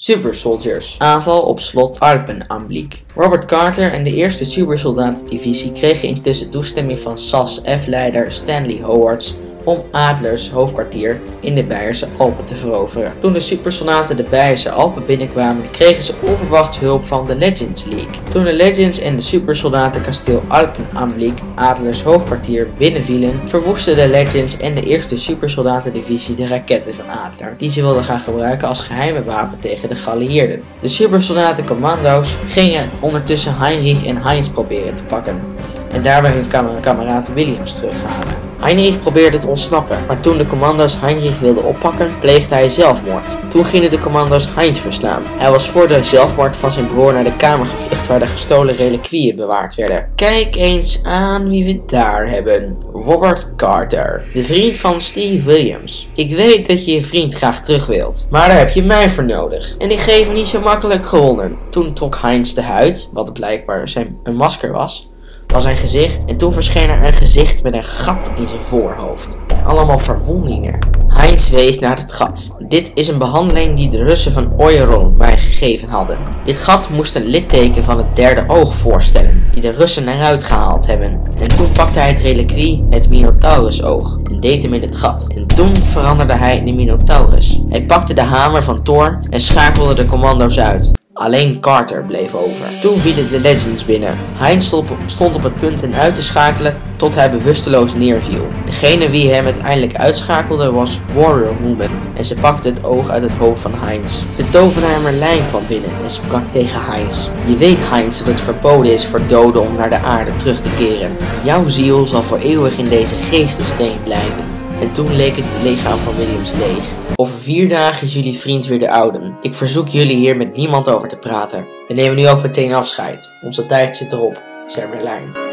Super Soldiers. Aanval op slot Arpenanblick. Robert Carter en de eerste supersoldatendivisie kregen intussen toestemming van SAS-F-leider Stanley Howards om Adlers hoofdkwartier in de Beierse Alpen te veroveren. Toen de supersoldaten de Beierse Alpen binnenkwamen, kregen ze onverwachts hulp van de Legends League. Toen de Legends en de supersoldaten kasteel Alpenanblick, Adlers hoofdkwartier, binnenvielen, verwoesten de Legends en de eerste supersoldatendivisie de raketten van Adler, die ze wilden gaan gebruiken als geheime wapen tegen de geallieerden. De supersoldatencommando's gingen ondertussen Heinrich en Heinz proberen te pakken en daarbij hun kam kameraad Williams terughalen. Heinrich probeerde te ontsnappen, maar toen de commando's Heinrich wilden oppakken, pleegde hij zelfmoord. Toen gingen de commando's Heinz verslaan. Hij was voor de zelfmoord van zijn broer naar de kamer gevlucht waar de gestolen reliquieën bewaard werden. Kijk eens aan wie we daar hebben. Robert Carter, de vriend van Steve Williams. Ik weet dat je je vriend graag terug wilt, maar daar heb je mij voor nodig. En ik geef hem niet zo makkelijk gewonnen. Toen trok Heinz de huid, wat blijkbaar zijn een masker was, van zijn gezicht en toen verscheen er een gezicht met een gat in zijn voorhoofd. En allemaal verwondingen. Heinz wees naar het gat. Dit is een behandeling die de Russen van Oyeron mij gegeven hadden. Dit gat moest een litteken van het derde oog voorstellen, die de Russen eruit gehaald hebben. En toen pakte hij het reliquie, het Minotaurusoog, en deed hem in het gat. En toen veranderde hij in de Minotaurus. Hij pakte de hamer van Thor en schakelde de commando's uit. Alleen Carter bleef over. Toen vielen de Legends binnen. Heinz stond op het punt hen uit te schakelen tot hij bewusteloos neerviel. Degene wie hem uiteindelijk uitschakelde was Warrior Woman en ze pakte het oog uit het hoofd van Heinz. De tovenaar Merlijn kwam binnen en sprak tegen Heinz. Je weet Heinz dat het verboden is voor doden om naar de aarde terug te keren. Jouw ziel zal voor eeuwig in deze geestensteen blijven. En toen leek het lichaam van Williams leeg. Over vier dagen is jullie vriend weer de ouden. Ik verzoek jullie hier met niemand over te praten. We nemen nu ook meteen afscheid. Onze tijd zit erop, zei Merlijn.